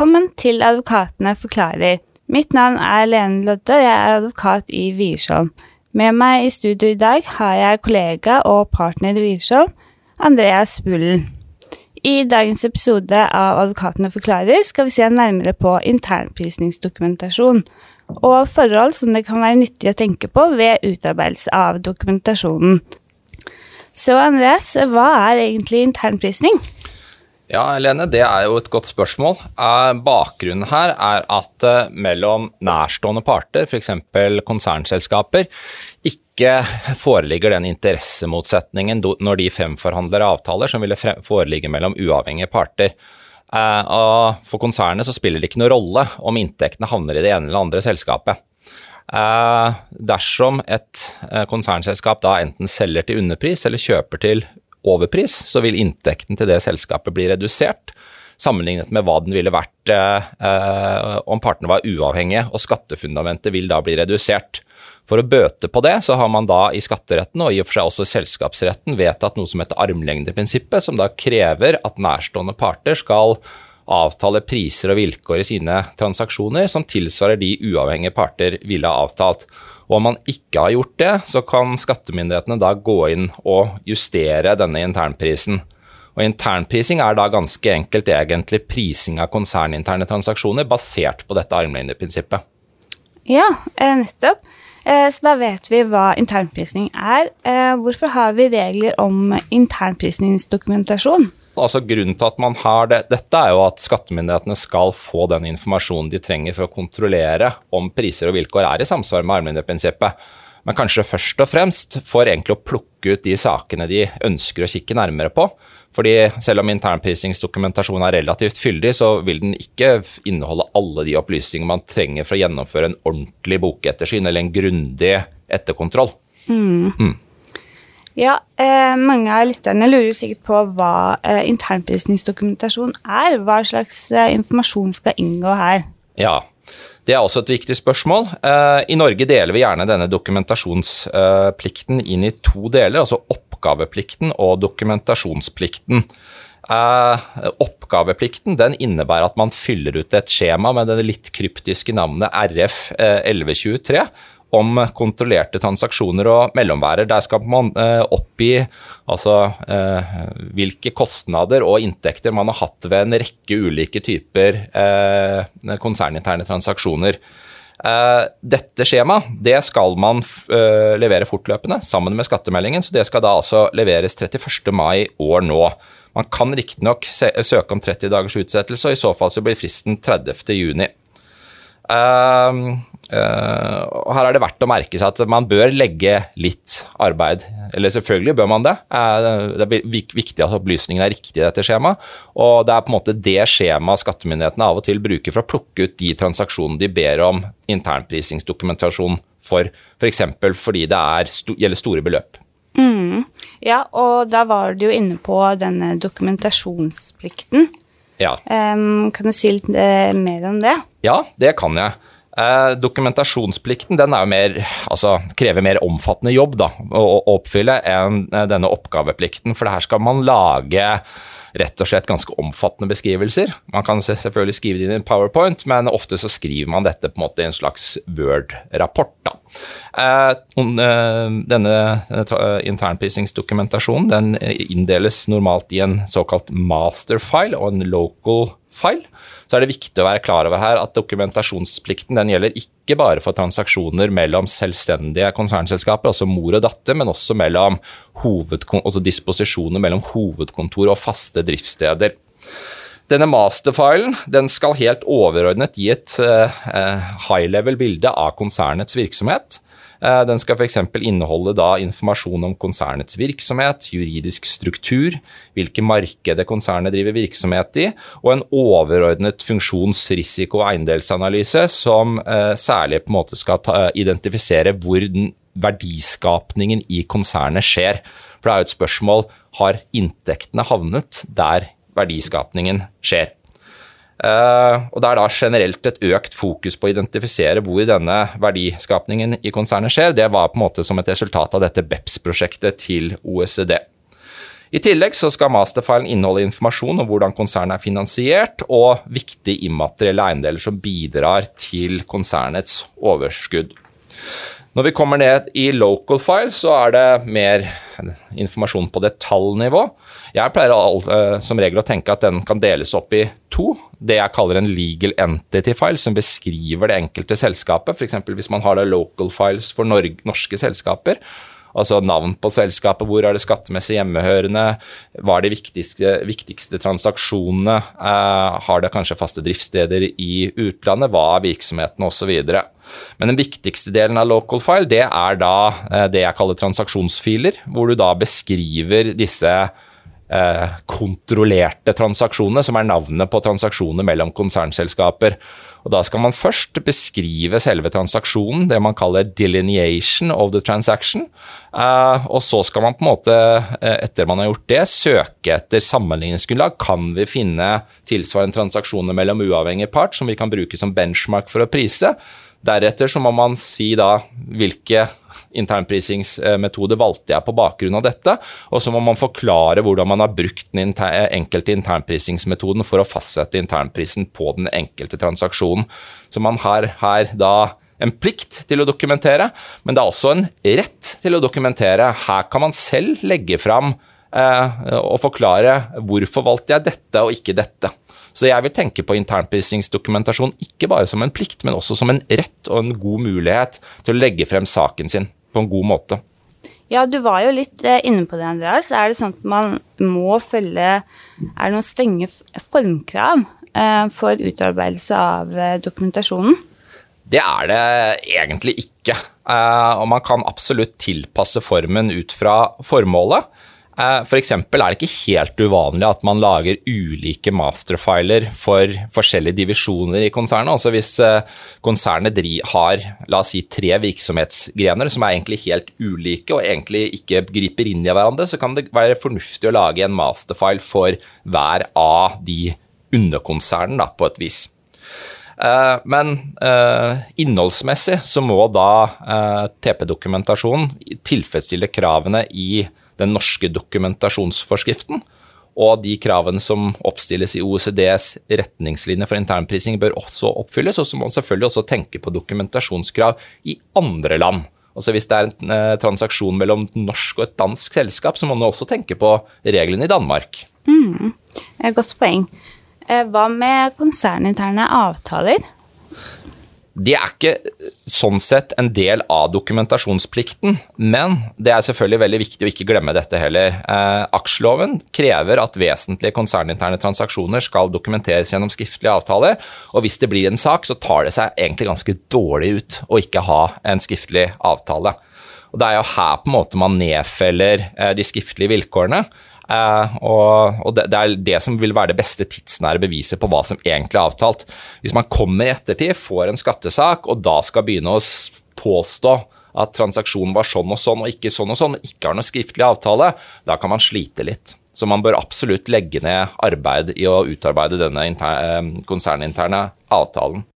Velkommen til Advokatene forklarer. Mitt navn er Lene Lodde, og jeg er advokat i Wiersholm. Med meg i studio i dag har jeg kollega og partner i Wiersholm, Andreas Bullen. I dagens episode av Advokatene forklarer skal vi se nærmere på internprisningsdokumentasjon og forhold som det kan være nyttig å tenke på ved utarbeidelse av dokumentasjonen. Så Andreas, hva er egentlig internprisning? Ja, Helene, det er jo et godt spørsmål. Eh, bakgrunnen her er at eh, mellom nærstående parter, f.eks. konsernselskaper, ikke foreligger den interessemotsetningen når de fremforhandler avtaler som ville foreligge mellom uavhengige parter. Eh, og for konsernet så spiller det ikke noe rolle om inntektene havner i det ene eller andre selskapet. Dersom et konsernselskap da enten selger til underpris eller kjøper til overpris, så vil inntekten til det selskapet bli redusert sammenlignet med hva den ville vært eh, om partene var uavhengige, og skattefundamentet vil da bli redusert. For å bøte på det, så har man da i skatteretten og i og for seg også selskapsretten vedtatt noe som heter armlengdeprinsippet, som da krever at nærstående parter skal avtale priser og vilkår i sine transaksjoner som tilsvarer de uavhengige parter ville ha avtalt. Og om man ikke har gjort det, så kan skattemyndighetene da gå inn og justere denne internprisen. Og Internprising er da ganske enkelt egentlig prising av konserninterne transaksjoner basert på dette armlengdeprinsippet. Ja, eh, nettopp. Eh, så da vet vi hva internprisning er. Eh, hvorfor har vi regler om internprisningsdokumentasjon? Altså Grunnen til at man har det, dette er jo at skattemyndighetene skal få den informasjonen de trenger for å kontrollere om priser og vilkår er i samsvar med armlengdeprinsippet. Men kanskje først og fremst for egentlig å plukke ut de sakene de ønsker å kikke nærmere på. Fordi selv om internprisingsdokumentasjonen er relativt fyldig, så vil den ikke inneholde alle de opplysninger man trenger for å gjennomføre en ordentlig bokettersyn eller en grundig etterkontroll. Mm. Mm. Ja, eh, mange av lytterne lurer sikkert på hva eh, internprisningsdokumentasjon er. Hva slags eh, informasjon skal inngå her? Ja, det er også et viktig spørsmål. Eh, I Norge deler vi gjerne denne dokumentasjonsplikten inn i to deler, altså oppgaveplikten og dokumentasjonsplikten. Uh, oppgaveplikten den innebærer at man fyller ut et skjema med det litt kryptiske navnet RF 1123 om kontrollerte transaksjoner og mellomværer. Der skal man eh, oppgi altså, eh, hvilke kostnader og inntekter man har hatt ved en rekke ulike typer eh, konserninterne transaksjoner. Dette skjemaet det skal man levere fortløpende sammen med skattemeldingen, så det skal da altså leveres 31. mai år nå. Man kan riktignok søke om 30 dagers utsettelse, og i så fall så blir fristen 30. juni. Uh, og her er det verdt å merke seg at man bør legge litt arbeid. Eller selvfølgelig bør man det. Uh, det er viktig at opplysningene er riktige i dette skjemaet. Og det er på en måte det skjemaet skattemyndighetene av og til bruker for å plukke ut de transaksjonene de ber om internprisingsdokumentasjon for. F.eks. For fordi det sto gjelder store beløp. Mm. Ja, og da var du jo inne på denne dokumentasjonsplikten. Ja. Um, kan du si litt uh, mer om det? Ja, det kan jeg. Uh, dokumentasjonsplikten den mer, altså, krever mer omfattende jobb da, å, å oppfylle enn uh, denne oppgaveplikten. For her skal man lage rett og slett ganske omfattende beskrivelser. Man kan selvfølgelig skrive det inn i en powerpoint, men ofte så skriver man dette på en måte i en slags Word-rapport. da. Eh, eh, denne eh, internprisingsdokumentasjonen den inndeles normalt i en såkalt masterfile og en local file. Så er det viktig å være klar over her at dokumentasjonsplikten den gjelder ikke bare for transaksjoner mellom selvstendige konsernselskaper, altså mor og datter, men også mellom altså disposisjoner mellom hovedkontor og faste driftssteder. Denne masterfilen den skal helt overordnet gi et uh, high level bilde av konsernets virksomhet. Uh, den skal f.eks. inneholde da informasjon om konsernets virksomhet, juridisk struktur, hvilke markeder konsernet driver virksomhet i, og en overordnet funksjonsrisiko- og eiendelsanalyse som særlig på en måte skal ta, identifisere hvor den verdiskapningen i konsernet skjer. For det er jo et spørsmål har inntektene havnet der verdiskapningen skjer. Uh, og Det er da generelt et økt fokus på å identifisere hvor denne verdiskapningen i konsernet skjer. Det var på en måte som et resultat av dette BEPS-prosjektet til OECD. I tillegg skal masterfilen inneholde informasjon om hvordan konsernet er finansiert, og viktige immaterielle eiendeler som bidrar til konsernets overskudd. Når vi kommer ned i local file, så er det mer informasjon på detaljnivå. Jeg pleier uh, som regel å tenke at den kan deles opp i to. Det jeg kaller en legal entity file, som beskriver det enkelte selskapet. F.eks. hvis man har local files for norske selskaper, Altså navn på selskapet, hvor er det skattemessig hjemmehørende, hva er de viktigste, viktigste transaksjonene, eh, har det kanskje faste driftssteder i utlandet, hva er virksomheten osv. Men den viktigste delen av local file, det er da eh, det jeg kaller transaksjonsfiler, hvor du da beskriver disse eh, kontrollerte transaksjonene, som er navnet på transaksjoner mellom konsernselskaper. Og Da skal man først beskrive selve transaksjonen, det man kaller delineation of the transaction. Uh, og så skal man på en måte, uh, etter man har gjort det, søke etter sammenligningsgrunnlag. Kan vi finne tilsvarende transaksjoner mellom uavhengig part som vi kan bruke som benchmark for å prise? Deretter så må man si da hvilke internprisingsmetoder valgte jeg på bakgrunn av dette, og så må man forklare hvordan man har brukt den enkelte internprisingsmetoden for å fastsette internprisen på den enkelte transaksjonen. Så man har her da en plikt til å dokumentere, men det er også en rett til å dokumentere. Her kan man selv legge fram eh, og forklare hvorfor valgte jeg dette og ikke dette. Så jeg vil tenke på internprisingsdokumentasjon ikke bare som en plikt, men også som en rett og en god mulighet til å legge frem saken sin på en god måte. Ja, du var jo litt eh, inne på det, Andreas. Er det sånn at man må følge Er det noen strenge formkrav eh, for utarbeidelse av eh, dokumentasjonen? Det er det egentlig ikke. Og man kan absolutt tilpasse formen ut fra formålet. Eh, F.eks. er det ikke helt uvanlig at man lager ulike masterfiler for forskjellige divisjoner i konsernet. Altså Hvis eh, konsernet har la oss si, tre virksomhetsgrener som er egentlig helt ulike og egentlig ikke griper inn i hverandre, så kan det være fornuftig å lage en masterfile for hver av de underkonsernene, på et vis. Eh, men innholdsmessig så må da TP-dokumentasjonen tilfredsstille kravene i den norske dokumentasjonsforskriften. Og de kravene som oppstilles i OECDs retningslinjer for internprising bør også oppfylles. Og så må man selvfølgelig også tenke på dokumentasjonskrav i andre land. Altså Hvis det er en eh, transaksjon mellom et norsk og et dansk selskap, så må man også tenke på reglene i Danmark. Mm, godt poeng. Eh, hva med konserninterne avtaler? De er ikke sånn sett en del av dokumentasjonsplikten, men det er selvfølgelig veldig viktig å ikke glemme dette heller. Eh, aksjeloven krever at vesentlige konserninterne transaksjoner skal dokumenteres gjennom skriftlige avtaler, og hvis det blir en sak, så tar det seg egentlig ganske dårlig ut å ikke ha en skriftlig avtale. Og Det er jo her på en måte man nedfeller eh, de skriftlige vilkårene. Uh, og, og det, det, er det som vil være det beste tidsnære beviset på hva som egentlig er avtalt. Hvis man kommer i ettertid, får en skattesak, og da skal begynne å påstå at transaksjonen var sånn og sånn og ikke sånn og sånn, og ikke har noe skriftlig avtale, da kan man slite litt. Så man bør absolutt legge ned arbeid i å utarbeide denne konserninterne avtalen.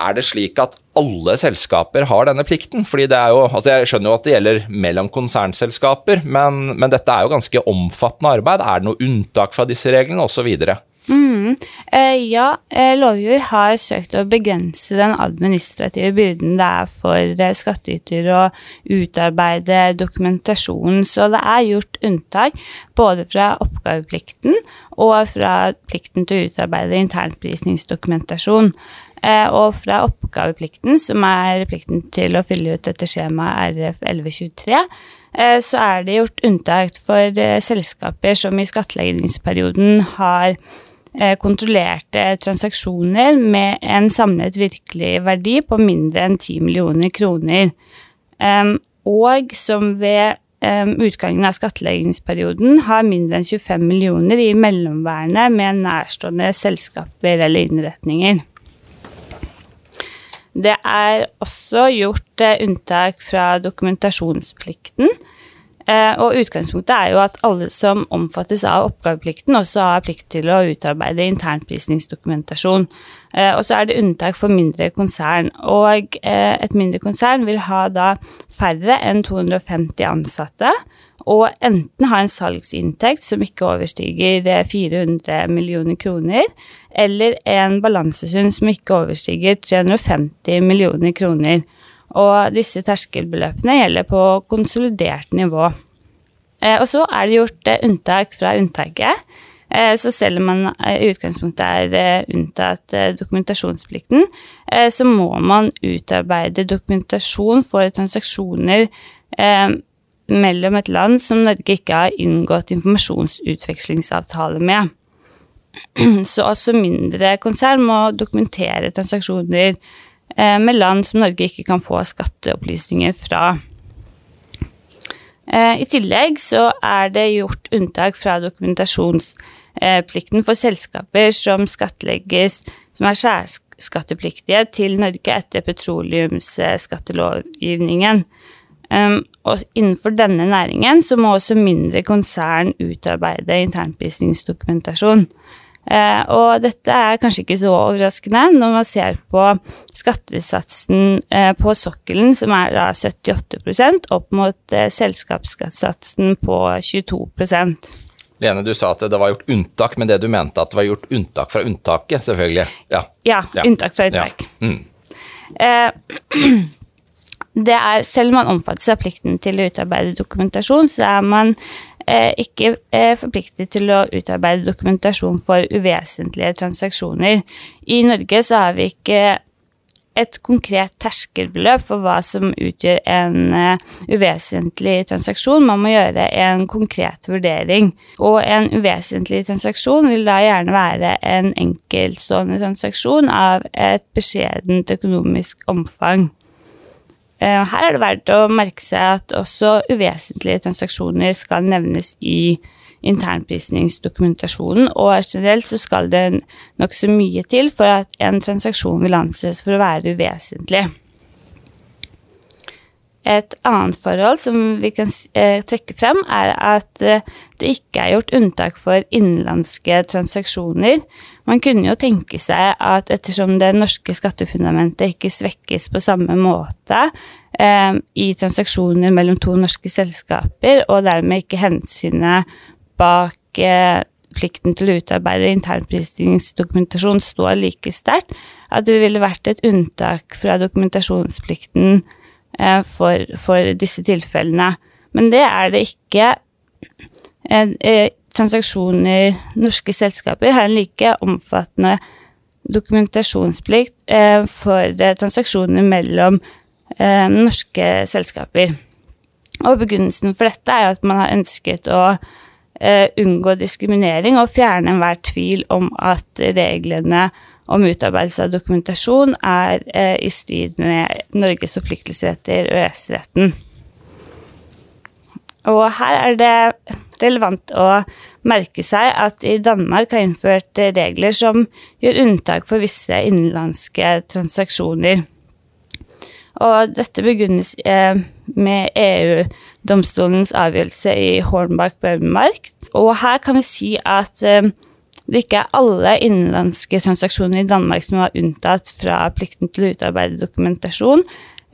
Er det slik at alle selskaper har denne plikten? Fordi det er jo, altså Jeg skjønner jo at det gjelder mellom konsernselskaper, men, men dette er jo ganske omfattende arbeid. Er det noe unntak fra disse reglene, osv.? Mm. Eh, ja, eh, lovgiver har søkt å begrense den administrative byrden det er for eh, skattyter å utarbeide dokumentasjon, så det er gjort unntak både fra oppgaveplikten og fra plikten til å utarbeide internprisningsdokumentasjon. Eh, og fra oppgaveplikten, som er plikten til å fylle ut dette skjemaet RF 1123, eh, så er det gjort unntak for eh, selskaper som i skattleggingsperioden har kontrollerte transaksjoner med en samlet virkelig verdi på mindre enn 10 millioner kroner, og som ved utgangen av skattleggingsperioden har mindre enn 25 millioner i mellomværende med nærstående selskaper eller innretninger. Det er også gjort eh, unntak fra dokumentasjonsplikten Eh, og utgangspunktet er jo at alle som omfattes av oppgaveplikten, også har plikt til å utarbeide internprisningsdokumentasjon. Eh, og så er det unntak for mindre konsern. Og et mindre konsern vil ha da færre enn 250 ansatte, og enten ha en salgsinntekt som ikke overstiger 400 millioner kroner, eller en balansesum som ikke overstiger 350 millioner kroner og disse terskelbeløpene gjelder på konsolidert nivå. Eh, og så er det gjort eh, unntak fra unntaket. Eh, så selv om man i utgangspunktet er unntatt dokumentasjonsplikten, så må man utarbeide dokumentasjon for transaksjoner mellom et land som Norge ikke har inngått informasjonsutvekslingsavtale med. Så også mindre konsern må dokumentere transaksjoner Eh, med land som Norge ikke kan få skatteopplysninger fra. Eh, I tillegg så er det gjort unntak fra dokumentasjonsplikten for selskaper som skattlegges som er særskattepliktige til Norge etter petroleumsskattelovgivningen. Og innenfor denne næringen så må også mindre konsern utarbeide internprisningsdokumentasjon. Eh, og dette er kanskje ikke så overraskende når man ser på skattesatsen eh, på sokkelen, som er da 78% opp mot eh, selskapsskattesatsen på 22% Lene, du sa at det var gjort unntak, men det du mente at det var gjort unntak fra unntaket, selvfølgelig. Ja, ja, ja. unntak fra unntak. Ja. Mm. Det er, selv om man omfattes av plikten til å utarbeide dokumentasjon, så er man Eh, ikke eh, forpliktet til å utarbeide dokumentasjon for uvesentlige transaksjoner. I Norge så har vi ikke et konkret terskelbeløp for hva som utgjør en uh, uvesentlig transaksjon. Man må gjøre en konkret vurdering. Og en uvesentlig transaksjon vil da gjerne være en enkeltstående transaksjon av et beskjedent økonomisk omfang. Eh, her er det verdt å merke seg at også uvesentlige transaksjoner skal nevnes i internprisningsdokumentasjonen, og generelt så skal det nokså mye til for at en transaksjon vil anses for å være uvesentlig. Et annet forhold som vi kan eh, trekke frem, er at eh, det ikke er gjort unntak for innenlandske transaksjoner. Man kunne jo tenke seg at ettersom det norske skattefundamentet ikke svekkes på samme måte eh, i transaksjoner mellom to norske selskaper, og dermed ikke hensynet bak eh, plikten til å utarbeide internprisingsdokumentasjon står like sterkt, at det ville vært et unntak fra dokumentasjonsplikten for, for, disse tilfellene. Men det er det ikke. Eh, eh, transaksjoner Norske selskaper har en like omfattende dokumentasjonsplikt for transaksjoner mellom norske selskaper. Og begrunnelsen for dette er at man har ønsket å unngå diskriminering og fjerne enhver tvil om at reglene om utarbeidelse av dokumentasjon er eh, i strid med Norges forpliktelser etter EØS-retten. Og her er det relevant å merke seg at i Danmark har innført regler som gjør unntak for visse innenlandske transaksjoner. Og dette begrunnes eh, med EU-domstolens avgjørelse i Hornbach-Bøhmermark. Og her kan vi si at eh, det ikke er alle innenlandske transaksjoner i Danmark som var unntatt fra plikten til å utarbeide dokumentasjon.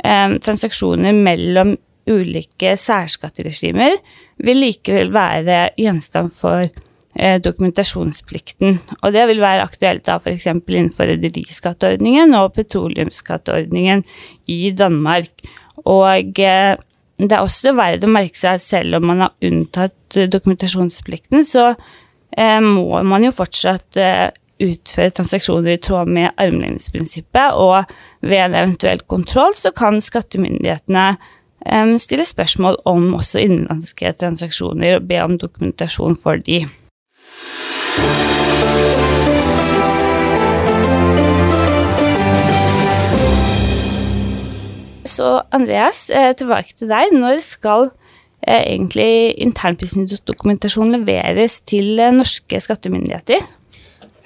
Eh, transaksjoner mellom ulike særskatteregimer vil likevel være gjenstand for eh, dokumentasjonsplikten. Og det vil være aktuelt da f.eks. innenfor rederiskatteordningen og petroleumsskatteordningen i Danmark. Og eh, det er også verdt å merke seg at selv om man har unntatt dokumentasjonsplikten, så Eh, må man jo fortsatt eh, utføre transaksjoner i tråd med armlengdesprinsippet, og ved en eventuell kontroll så kan skattemyndighetene eh, stille spørsmål om også innenlandske transaksjoner og be om dokumentasjon for de. Så Andreas, tilbake til deg. Når skal Eh, egentlig internprisningsdokumentasjon leveres til eh, norske skattemyndigheter?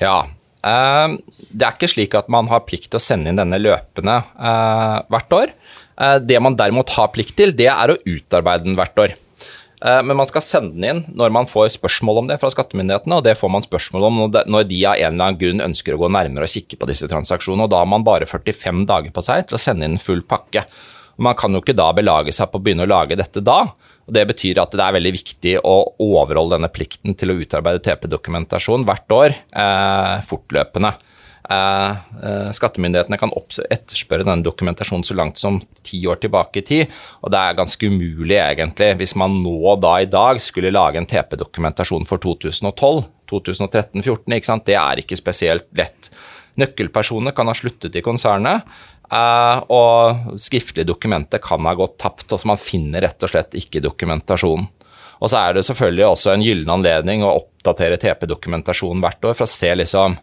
Ja. Eh, det er ikke slik at man har plikt til å sende inn denne løpende hvert år. Det man derimot har plikt til, det er å utarbeide den hvert år. Men man skal sende den inn når man får spørsmål om det fra skattemyndighetene, og det får man spørsmål om når de av en eller annen grunn ønsker å gå nærmere og kikke på disse transaksjonene. og Da har man bare 45 dager på seg til å sende inn full pakke. Man kan jo ikke da belage seg på å begynne å lage dette da. og Det betyr at det er veldig viktig å overholde denne plikten til å utarbeide TP-dokumentasjon hvert år eh, fortløpende. Eh, eh, skattemyndighetene kan etterspørre denne dokumentasjonen så langt som ti år tilbake i tid, og det er ganske umulig egentlig hvis man nå da i dag skulle lage en TP-dokumentasjon for 2012, 2013-2014, ikke sant? det er ikke spesielt lett. Nøkkelpersoner kan ha sluttet i konsernet, eh, og skriftlige dokumenter kan ha gått tapt. altså Man finner rett og slett ikke dokumentasjonen. Og så er det selvfølgelig også en gyllen anledning å oppdatere TP-dokumentasjonen hvert år for å se liksom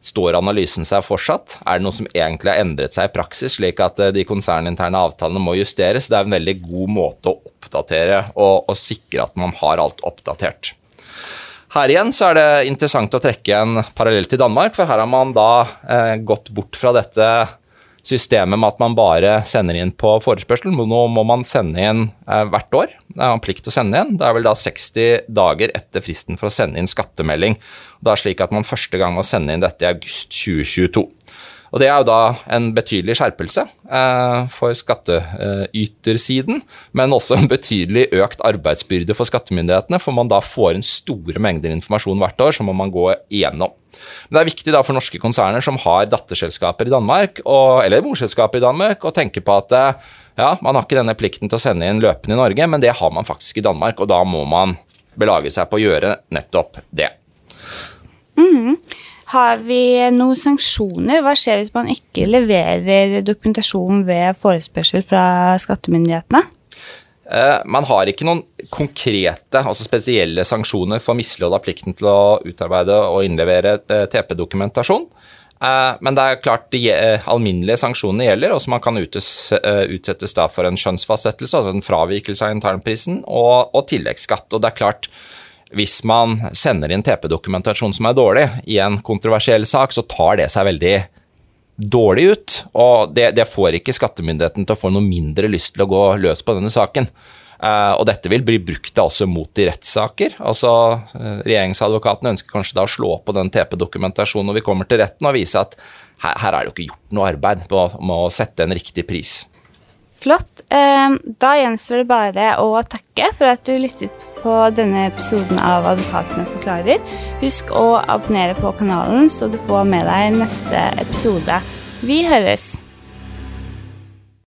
Står analysen seg fortsatt? Er det noe som egentlig har endret seg i praksis, slik at eh, de konserninterne avtalene må justeres? Det er en veldig god måte å oppdatere og, og sikre at man har alt oppdatert. Her igjen så er det interessant å trekke en parallell til Danmark, for her har man da eh, gått bort fra dette systemet med at man bare sender inn på forespørsel. Nå må man sende inn eh, hvert år. Det er en plikt å sende inn. Det er vel da 60 dager etter fristen for å sende inn skattemelding. Det er slik at man første gang må sende inn dette i august 2022. Og Det er jo da en betydelig skjerpelse eh, for skattytersiden, men også en betydelig økt arbeidsbyrde for skattemyndighetene, for man da får inn store mengder informasjon hvert år som må man gå igjennom. Men det er viktig da for norske konserner som har datterselskaper i Danmark, og, eller morselskaper i Danmark, å tenke på at eh, ja, man har ikke denne plikten til å sende inn løpende i Norge, men det har man faktisk i Danmark, og da må man belage seg på å gjøre nettopp det. Mm. Har vi noen sanksjoner? Hva skjer hvis man ikke leverer dokumentasjon ved forespørsel fra skattemyndighetene? Eh, man har ikke noen konkrete, altså spesielle sanksjoner for mislighold av plikten til å utarbeide og innlevere eh, TP-dokumentasjon. Eh, men det er klart de alminnelige sanksjonene gjelder, og man kan utsettes da for en skjønnsfastsettelse, altså en fravikelse av internprisen, og, og tilleggsskatt. Og det er klart, hvis man sender inn TP-dokumentasjon som er dårlig i en kontroversiell sak, så tar det seg veldig dårlig ut. Og det, det får ikke skattemyndigheten til å få noe mindre lyst til å gå løs på denne saken. Uh, og dette vil bli brukt også mot i rettssaker. Altså, uh, Regjeringsadvokaten ønsker kanskje da å slå på den TP-dokumentasjonen når vi kommer til retten, og vise at her, her er det jo ikke gjort noe arbeid med å sette en riktig pris. Flott. Da gjenstår det bare å takke for at du lyttet på denne episoden av Advokatene forklarer. Husk å abonnere på kanalen, så du får med deg neste episode. Vi høres!